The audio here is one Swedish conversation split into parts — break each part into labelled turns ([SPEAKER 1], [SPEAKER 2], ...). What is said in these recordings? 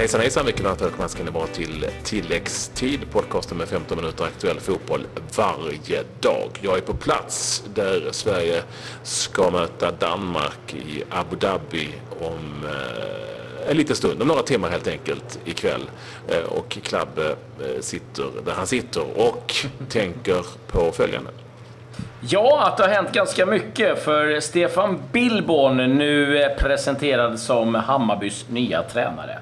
[SPEAKER 1] hejsan hejsan, varmt välkomna ska ni vara till tilläggstid, podcasten med 15 minuter aktuell fotboll varje dag. Jag är på plats där Sverige ska möta Danmark i Abu Dhabi om eh, en liten stund, om några timmar helt enkelt ikväll. Eh, och Klabbe eh, sitter där han sitter och tänker på följande.
[SPEAKER 2] Ja, att det har hänt ganska mycket för Stefan Billborn nu presenterad som Hammarbys nya tränare.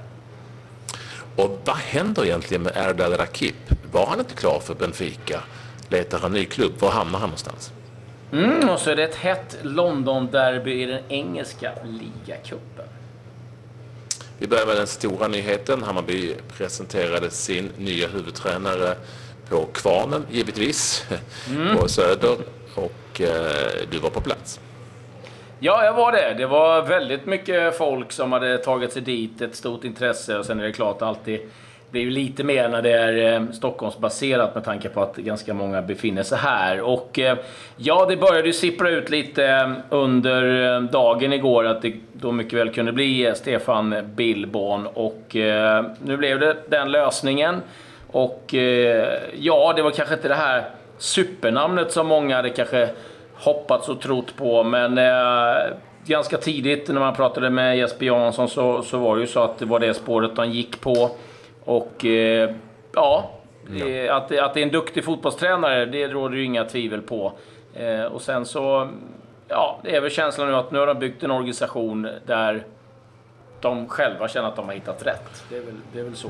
[SPEAKER 1] Och vad händer egentligen med Erdal Rakip? Var han inte klar för Benfica? Letar han ny klubb? Var hamnar han någonstans?
[SPEAKER 2] Mm, och så är det ett hett London-derby i den engelska ligacupen.
[SPEAKER 1] Vi börjar med den stora nyheten. Hammarby presenterade sin nya huvudtränare på Kvarnen, givetvis, mm. på Söder. Och eh, du var på plats.
[SPEAKER 2] Ja, jag var det. Det var väldigt mycket folk som hade tagit sig dit. Ett stort intresse. Och sen är det klart alltid blir ju lite mer när det är eh, Stockholmsbaserat med tanke på att ganska många befinner sig här. Och eh, ja, det började ju sippra ut lite eh, under dagen igår att det då mycket väl kunde bli Stefan Billborn. Och nu blev det den lösningen. Och ja, det var kanske inte det här supernamnet som många hade kanske hoppats och trott på. Men eh, ganska tidigt när man pratade med Jesper Jansson så, så var det ju så att det var det spåret han gick på. Och eh, ja, det, att, att det är en duktig fotbollstränare, det råder ju inga tvivel på. Eh, och sen så, ja, det är väl känslan nu att nu har de byggt en organisation där de själva känner att de har hittat rätt. Det är väl, det är väl så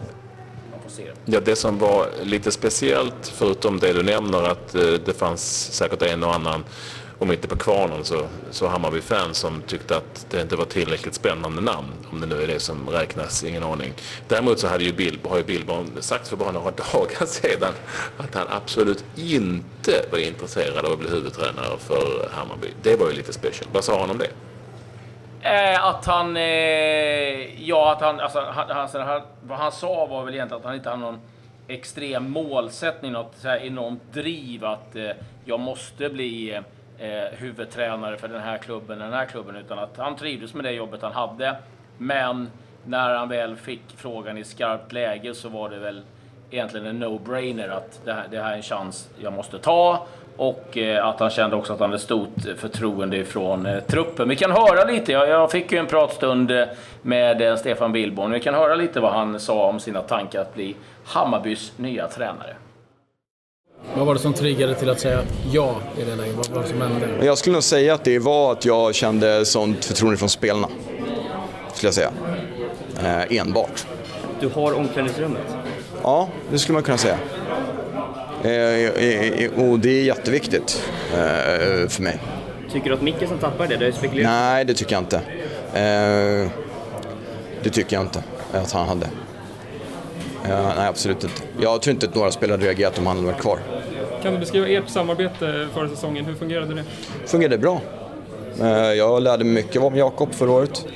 [SPEAKER 2] man.
[SPEAKER 1] Ja, det som var lite speciellt, förutom det du nämner, att eh, det fanns säkert en och annan om inte på Kvarnen så, så Hammarby-fans som tyckte att det inte var tillräckligt spännande namn. Om det nu är det som räknas, ingen aning. Däremot så hade ju Bill, har ju Billborn sagt för bara några dagar sedan att han absolut inte var intresserad av att bli huvudtränare för Hammarby. Det var ju lite special. Vad sa han om det?
[SPEAKER 2] Eh, att han... Eh, ja, att han, alltså, han, alltså, han... Vad han sa var väl egentligen att han inte hade någon extrem målsättning, något så här enormt driv att eh, jag måste bli eh, eh, huvudtränare för den här klubben, den här klubben, utan att han trivdes med det jobbet han hade. Men när han väl fick frågan i skarpt läge så var det väl egentligen en no-brainer att det här, det här är en chans jag måste ta och eh, att han kände också att han hade stort förtroende ifrån eh, truppen. Vi kan höra lite, jag, jag fick ju en pratstund eh, med Stefan Billborn. Vi kan höra lite vad han sa om sina tankar att bli Hammarbys nya tränare.
[SPEAKER 3] Vad var det som triggade till att säga ja i det läget? Vad var det som hände?
[SPEAKER 4] Jag skulle nog säga att det var att jag kände sånt förtroende från spelarna. Skulle jag säga. Eh, enbart.
[SPEAKER 5] Du har omklädningsrummet?
[SPEAKER 4] Ja, det skulle man kunna säga. Eh, och det är jätteviktigt eh, för mig.
[SPEAKER 5] Tycker du att Mickelson tappar det? Det spekulerat.
[SPEAKER 4] Nej, det tycker jag inte. Eh, det tycker jag inte att han hade. Uh, nej, absolut inte. Jag tror inte att några spelare hade reagerat om han hade varit kvar.
[SPEAKER 6] Kan du beskriva ert samarbete förra säsongen? Hur fungerade det?
[SPEAKER 4] fungerade bra. Uh, jag lärde mig mycket om Jakob förra året.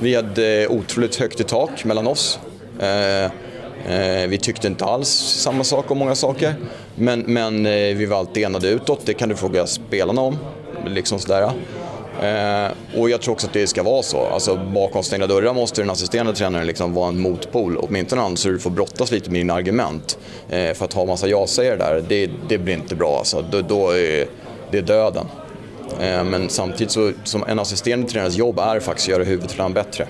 [SPEAKER 4] Vi hade otroligt högt i tak mellan oss. Eh, vi tyckte inte alls samma sak om många saker. Men, men eh, vi var alltid enade utåt, det kan du fråga spelarna om. Liksom sådär. Eh, och jag tror också att det ska vara så. Alltså, bakom stängda dörrar måste den assisterande tränaren liksom vara en motpol, åtminstone så du får brottas lite med dina argument. Eh, för att ha massa ja-sägare där, det, det, blir inte bra. Alltså. Då, då eh, är det döden. Eh, men samtidigt så, som en assisterande tränares jobb är faktiskt att göra huvudtränaren bättre.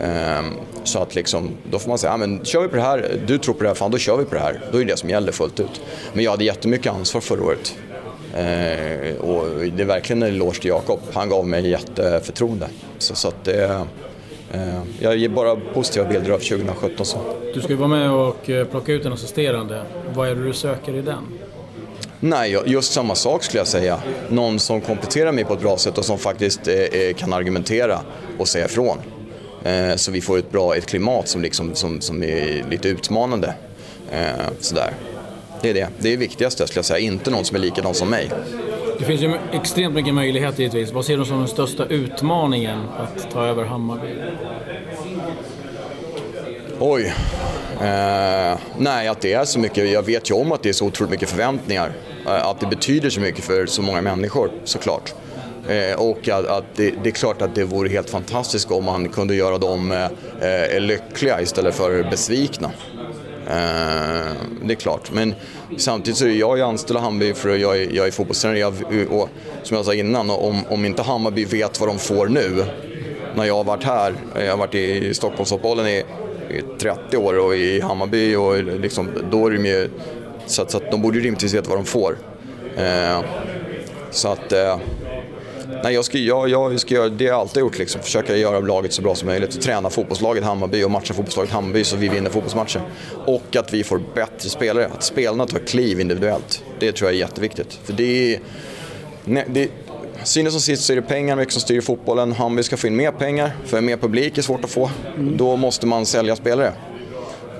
[SPEAKER 4] Eh, så att liksom, då får man säga, ja, men kör vi på det här, du tror på det här, fan då kör vi på det här. Då är det det som gäller fullt ut. Men jag hade jättemycket ansvar förra året. Eh, och det är verkligen en eloge till Jakob. Han gav mig jätteförtroende. Så, så att det, eh, jag ger bara positiva bilder av 2017. Så.
[SPEAKER 3] Du ska ju vara med och eh, plocka ut en assisterande. Vad är det du söker i den?
[SPEAKER 4] Nej, just samma sak skulle jag säga. Någon som kompletterar mig på ett bra sätt och som faktiskt eh, kan argumentera och säga ifrån. Eh, så vi får ett bra ett klimat som, liksom, som, som är lite utmanande. Eh, sådär. Det är det. Det är det viktigaste skulle jag säga. Inte någon som är likadan som mig.
[SPEAKER 3] Det finns ju extremt mycket möjligheter givetvis. Vad ser du som den största utmaningen att ta över Hammarby?
[SPEAKER 4] Oj. Eh, nej, att det är så mycket. Jag vet ju om att det är så otroligt mycket förväntningar. Eh, att det betyder så mycket för så många människor, såklart. Eh, och att, att det, det, är klart att det vore helt fantastiskt om man kunde göra dem eh, eh lyckliga istället för besvikna. Eh, det är klart, men samtidigt så är jag anställd av Hammarby för att jag är, jag är fotbollstränare. Jag, och som jag sa innan, om, om inte Hammarby vet vad de får nu, när jag har varit här, jag har varit i Stockholmsfotbollen i, i 30 år och i Hammarby och liksom, då är de ju, så att, så att de borde ju rimligtvis veta vad de får. Eh, så att eh, Nej, jag ska, jag, jag ska göra det jag alltid gjort, liksom. försöka göra laget så bra som möjligt. Och träna fotbollslaget Hammarby och matcha fotbollslaget Hammarby så vi vinner fotbollsmatcher. Och att vi får bättre spelare, att spelarna tar kliv individuellt. Det tror jag är jätteviktigt. För det är, nej, det, Synes som sist så är det pengar mycket som styr fotbollen. Hammarby ska få in mer pengar, för mer publik är svårt att få. Mm. Då måste man sälja spelare.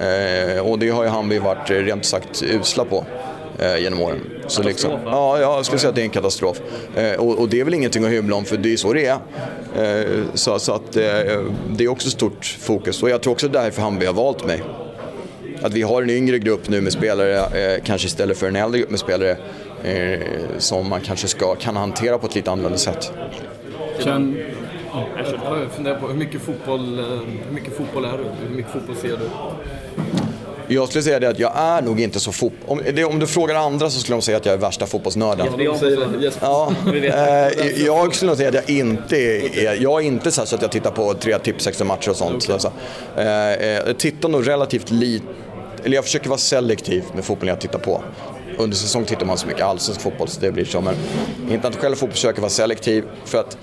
[SPEAKER 4] Eh, och det har ju Hammarby varit rent sagt usla på eh, genom åren. Så liksom, ja, jag skulle säga att det är en katastrof. Eh, och, och, det är väl ingenting att hymla om för det är så det är. Eh, så, så att, eh, det är också stort fokus och jag tror också det är därför Hammarby har valt mig. Att vi har en yngre grupp nu med spelare, eh, kanske istället för en äldre grupp med spelare eh, som man kanske ska, kan hantera på ett lite annorlunda sätt.
[SPEAKER 3] Känn, jag funderar på hur mycket fotboll, eh, hur mycket fotboll är du? Hur mycket fotboll ser du?
[SPEAKER 4] Jag skulle säga det att jag är nog inte så fot... Om, det, om du frågar andra så skulle de säga att jag är värsta fotbollsnörden. Ja, eh, jag skulle nog säga att jag inte är... Jag är inte så, att jag tittar på tre tips matcher och sånt. Okay. Så, eh, eh, jag tittar nog relativt lite... Eller jag försöker vara selektiv med fotbollen jag tittar på. Under säsong tittar man så mycket allsvensk fotboll så det blir så. Men internationell fotboll försöker vara selektiv. För att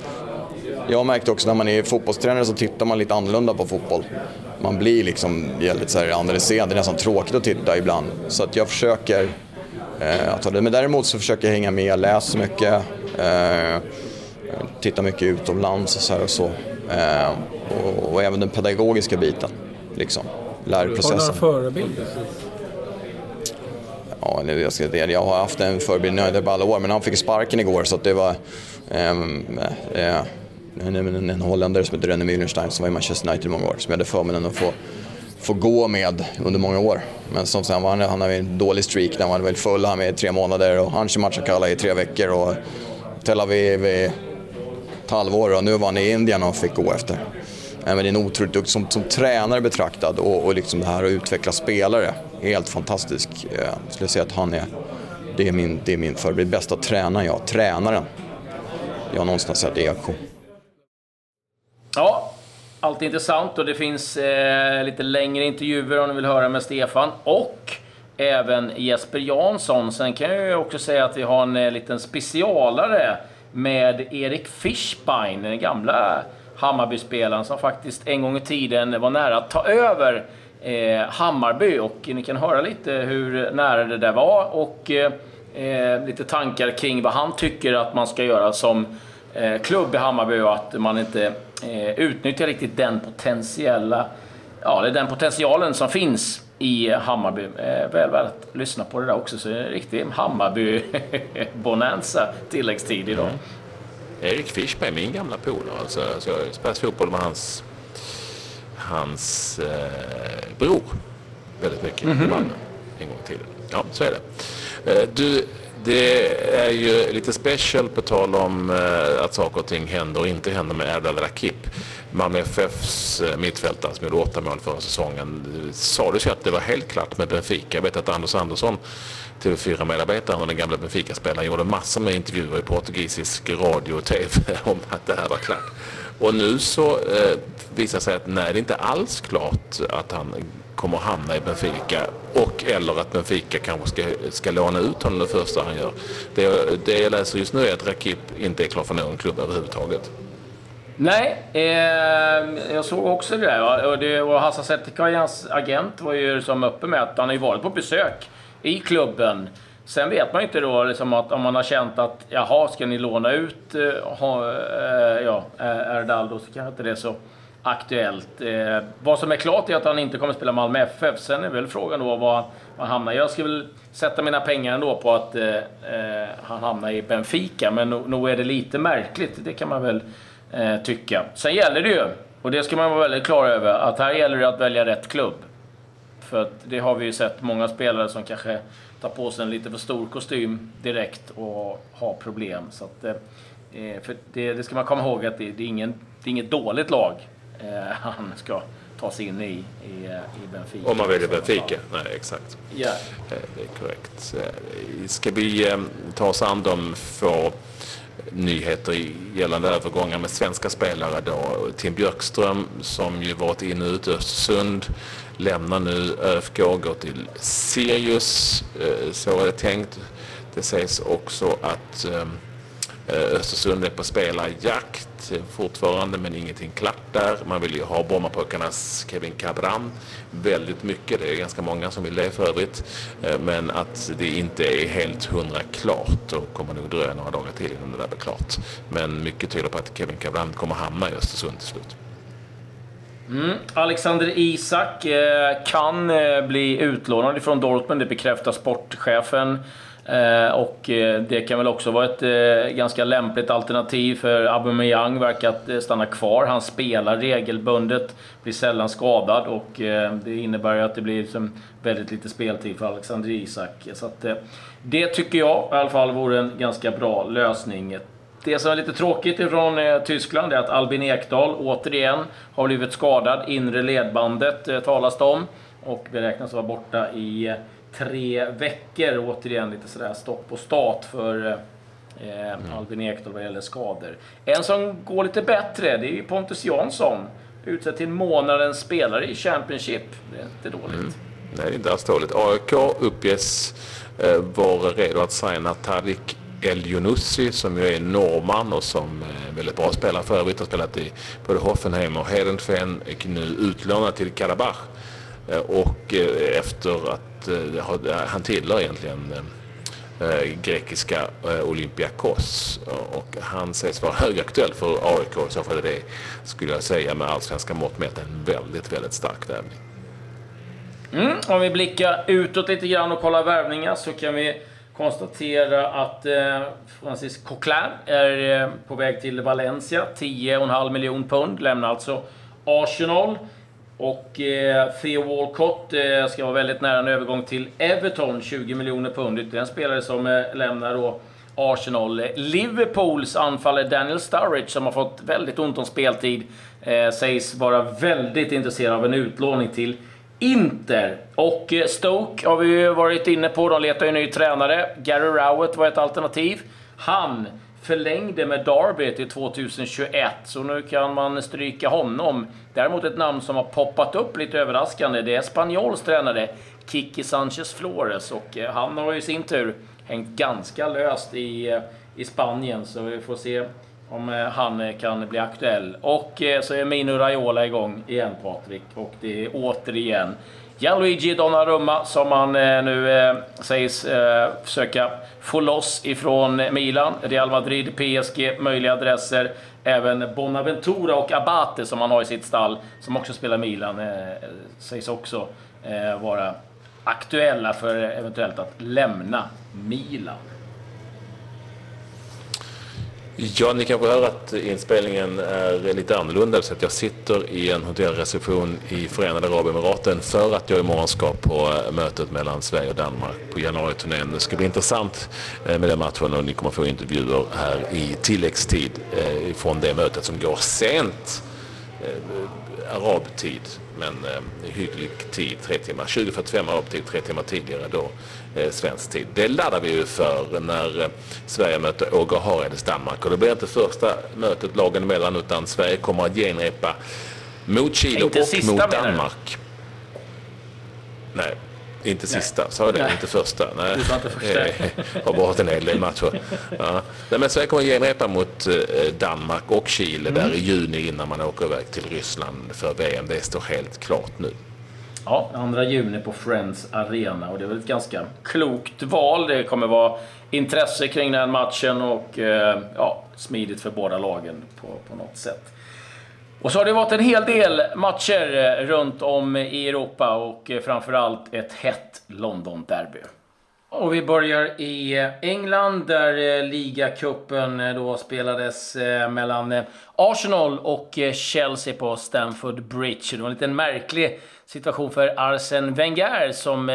[SPEAKER 4] jag har märkt också när man är fotbollstränare så tittar man lite annorlunda på fotboll man blir liksom väldigt så här analyserad. Det är nästan tråkigt att titta ibland. Så att jag försöker eh, att ta det. Men däremot så försöker jag hänga med, läser mycket, eh, tittar mycket utomlands och så. Här och, så. Eh, och, och, även den pedagogiska biten. Liksom. Lärprocessen. Har
[SPEAKER 3] du några förebilder?
[SPEAKER 4] Ja, jag, ska, jag har haft en förebild, nu på alla år, men han fick sparken igår så det var... Um, uh, en, en, en holländare som heter René Mühlenstein som var i Manchester United i många år, som jag hade förmånen att få, få gå med under många år. Men som sen var han, han hade en dålig streak när han var väl full han med i tre månader och Hanshi Machakala i tre veckor och Tel Aviv i ett halvår och nu var han i Indien och fick gå efter. Men det är en otroligt duktig, som, som tränare betraktad och, och liksom det här att utveckla spelare, helt fantastisk. Jag skulle säga att han är, det är min, det är min förebild, bästa tränaren jag, tränaren jag har någonstans sett i aktion.
[SPEAKER 2] Ja, allt är intressant och det finns eh, lite längre intervjuer om ni vill höra med Stefan och även Jesper Jansson. Sen kan jag ju också säga att vi har en eh, liten specialare med Erik Fischbein, den gamla Hammarby-spelaren som faktiskt en gång i tiden var nära att ta över eh, Hammarby och ni kan höra lite hur nära det där var och eh, eh lite tankar kring vad han tycker att man ska göra som eh, klubb i Hammarby och att man inte eh, utnyttjar riktigt den potentiella, ja, det är den potentialen som finns i Hammarby. Eh, väl värt att lyssna på det där också, så det är en riktig Hammarby-bonanza tilläggstid idag. Mm.
[SPEAKER 1] Erik Fischberg, min gamla polare. Alltså, alltså jag spelat fotboll med hans, hans eh, bror väldigt mycket mm -hmm. i Malmö en gång i tiden. Ja, så är det. Eh, du, det är ju lite special på tal om eh, att saker och ting händer och inte händer med Erdal Rakip. Malmö FFs eh, mittfältare som gjorde åtta mål förra säsongen. Eh, sa du att det var helt klart med Benfica? Jag vet att Anders Andersson, TV4-medarbetaren och den gamla Benfica-spelaren, gjorde massor med intervjuer i portugisisk radio och TV om att det här var klart. Och nu så eh, visar sig att nej, det är inte alls klart att han kommer hamna i Benfica och eller att Benfica kanske ska, ska låna ut honom det första han gör. Det, det jag läser just nu är att Rakip inte är klar för någon klubb överhuvudtaget.
[SPEAKER 2] Nej, eh, jag såg också det där. Och, det, och Hassan Settikajans agent var ju som uppe med att han har ju varit på besök i klubben. Sen vet man ju inte då liksom att om man har känt att jaha, ska ni låna ut eh, ha, eh, ja, eh, Erdaldo så kanske inte det är så aktuellt. Eh, vad som är klart är att han inte kommer att spela Malmö FF. Sen är väl frågan då var han hamnar. Jag skulle väl sätta mina pengar ändå på att eh, eh han hamnar i Benfica, men nog är det lite märkligt. Det kan man väl eh, tycka. Sen gäller det ju, och det ska man vara väldigt klar över, att här gäller det att välja rätt klubb. För att det har vi ju sett många spelare som kanske tar på sig en lite för stor kostym direkt och har problem. Så att, eh, eh för det, det, ska man komma ihåg att det, det, är, ingen, det är inget dåligt lag han ska ta sig in i, i, i Benfica.
[SPEAKER 1] Om man väljer Benfica, nej exakt.
[SPEAKER 2] Ja.
[SPEAKER 1] Det är korrekt. Ska vi ta oss an de få nyheter gällande övergångar med svenska spelare då. Tim Björkström som ju varit inne och ut i Östersund lämnar nu ÖFK och går till Sirius. Så är det tänkt. Det sägs också att Eh, Eh, Östersund är på spelarjakt fortfarande men ingenting klart där. Man vill ju ha Brommapojkarnas Kevin Cabran väldigt mycket. Det är ganska många som vill det för övrigt. Eh, men att det inte är helt hundra klart och kommer nog dröja några dagar till innan det där blir klart. Men mycket tyder på att Kevin Cabran kommer hamna i Östersund till slut.
[SPEAKER 2] Mm. Alexander Isak eh, kan bli utlånad från Dortmund, det bekräftar sportchefen. Eh, och eh, det kan väl också vara ett eh, ganska lämpligt alternativ för Aubameyang verkar att stanna kvar. Han spelar regelbundet, blir sällan skadad och det innebär ju att det blir väldigt lite speltid för Alexander Isak. Så att, det tycker jag i alla fall vore en ganska bra lösning. Det som är lite tråkigt ifrån Tyskland är att Albin Ekdal återigen har blivit skadad. Inre ledbandet talas det om och beräknas vara borta i tre veckor. Återigen lite sådär stopp och start för eh, mm. Albin Ekdal vad gäller skador. En som går lite bättre, det är Pontus Jansson. Utsedd till månadens spelare i Championship. Det är inte dåligt. Mm.
[SPEAKER 1] Nej, det är inte alls dåligt. AIK uppges eh, vara redo att signa Tarik El Yunussi som ju är norrman och som är en väldigt bra spelare för övrigt. Har spelat i både Hoffenheim och Hedenfen. Är nu utlånad till Karabach. Eh, och eh, efter att eh, han tillhör egentligen grekiska Olympiakos och han sägs vara högaktuell för AIK. i Så fall är det, skulle jag säga, med allsvenska mått mätt en väldigt, väldigt stark värvning.
[SPEAKER 2] Mm, om vi blickar utåt lite grann och kollar värvningar så kan vi konstatera att eh, Francis Coquelin är eh, på väg till Valencia. 10,5 miljoner pund. Lämnar alltså Arsenal. Och eh, Theo Walcott eh, ska vara väldigt nära en övergång till Everton, 20 miljoner pund. Ytterligare en spelare som eh, lämnar då Arsenal. Liverpools anfallare Daniel Sturridge, som har fått väldigt ont om speltid, eh, sägs vara väldigt intresserad av en utlåning till Inter. Och eh, Stoke har vi ju varit inne på. De letar ju ny tränare. Gary Rowett var ett alternativ. Han förlängde med Derby till 2021, så nu kan man stryka honom. Däremot ett namn som har poppat upp lite överraskande, det är Spanyols tränare Kiki Sanchez Flores och eh, han har i sin tur hängt ganska löst i, eh, i Spanien, så vi får se om eh, han kan bli aktuell. Och så är Mino Raiola igång igen, Patrik, och det är återigen Gianluigi Donnarumma som man eh, nu eh, sägs eh, försöka få loss ifrån Milan, Real Madrid, PSG, möjliga adresser. Även Bonaventura och Abate som han har i sitt stall, som också spelar Milan, eh, sägs också eh, vara aktuella för eventuellt att lämna Milan.
[SPEAKER 1] Ja, ni kanske hör att inspelningen är lite annorlunda så att jag sitter i en hotellreception i Förenade Arabemiraten för att jag imorgon ska på eh, mötet mellan Sverige och Danmark på januariturnén. Det ska bli intressant eh, med den matchen och ni kommer få intervjuer här i tilläggstid eh, från det mötet som går sent arabtid men eh, hygglig tid, tre timmar. 20.45 arabtid, tre timmar tidigare då eh, svensk tid. Det laddar vi ju för när eh, Sverige möter Åge Haredes Danmark. Och det blir inte första mötet lagen emellan utan Sverige kommer att genrepa mot Chile och mot Danmark. Nej, inte sista, Nej. sa jag det? Nej. Inte första? Nej,
[SPEAKER 2] inte första.
[SPEAKER 1] det har varit en hel del matcher. Ja. Nej, men Sverige kommer att genrepa mot Danmark och Chile mm. där i juni innan man åker iväg till Ryssland för VM. Det står helt klart nu.
[SPEAKER 2] Ja, 2 juni på Friends Arena och det är väl ett ganska klokt val. Det kommer vara intresse kring den matchen och eh, ja, smidigt för båda lagen på, på något sätt. Och så har det varit en hel del matcher eh, runt om i Europa och eh, framförallt ett hett London-derby. Och vi börjar i eh, England där ligacupen då spelades mellan Arsenal och Chelsea på Stamford Bridge. Det var en liten märklig situation för Arsene Wenger som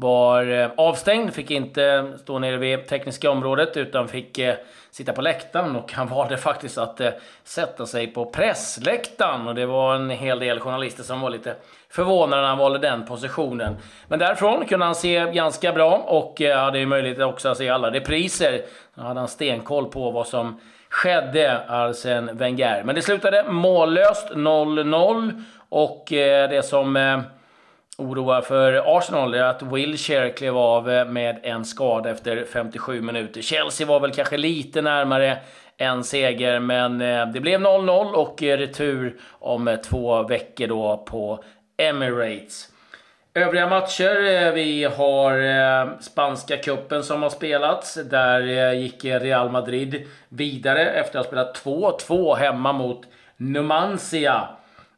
[SPEAKER 2] var eh, avstängd, fick inte stå nere vid tekniska området utan fick eh, sitta på läktaren och han valde faktiskt att eh, sätta sig på pressläktaren och det var en hel del journalister som var lite förvånade när han valde den positionen. Men därifrån kunde han se ganska bra och eh, hade ju möjlighet också att se alla repriser. Då hade han stenkoll på vad som skedde, Arsen Wenger. Men det slutade mållöst, 0-0 och eh, det som oroar för Arsenal är att Wilshire klev av eh, med en skada efter 57 minuter. Chelsea var väl kanske lite närmare en seger, men eh, det blev 0-0 och eh, retur om två veckor då på Emirates. Övriga matcher, vi har spanska kuppen som har spelats. Där gick Real Madrid vidare efter att ha spelat 2-2 hemma mot Numancia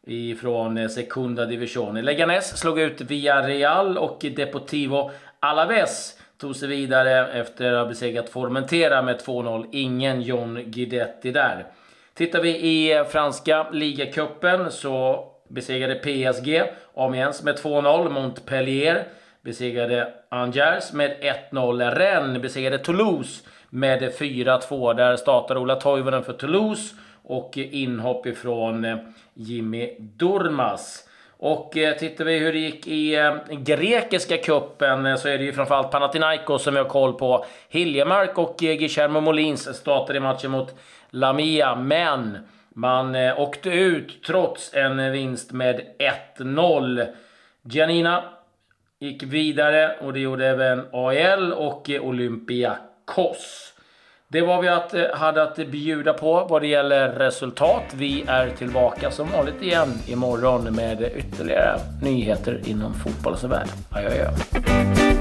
[SPEAKER 2] ifrån eh, Division. Leganes slog ut Villarreal och Deportivo Alaves tog sig vidare efter att ha besegrat Formentera med 2-0. Ingen John Guidetti där. Tittar vi i franska ligacupen så besegrade PSG Amiens med 2-0. Montpellier besegrade Angers med 1-0. Rennes besegrade Toulouse med 4-2. Där startar Ola Toivonen för Toulouse och inhopp ifrån Jimmy Durmas. Och eh, tittar vi hur det gick i eh, grekiska kuppen eh, så är det ju framförallt Panathinaikos som vi har koll på. Hiljemark och Guillermo Molins startade matchen mot Lamia, men man åkte ut trots en vinst med 1-0. Giannina gick vidare och det gjorde även AEL och Olympiakos. Det var vi att, eh, hade att bjuda på vad det gäller resultat. Vi är tillbaka som vanligt igen imorgon med ytterligare nyheter inom fotbollens värld. Adjö, adjö.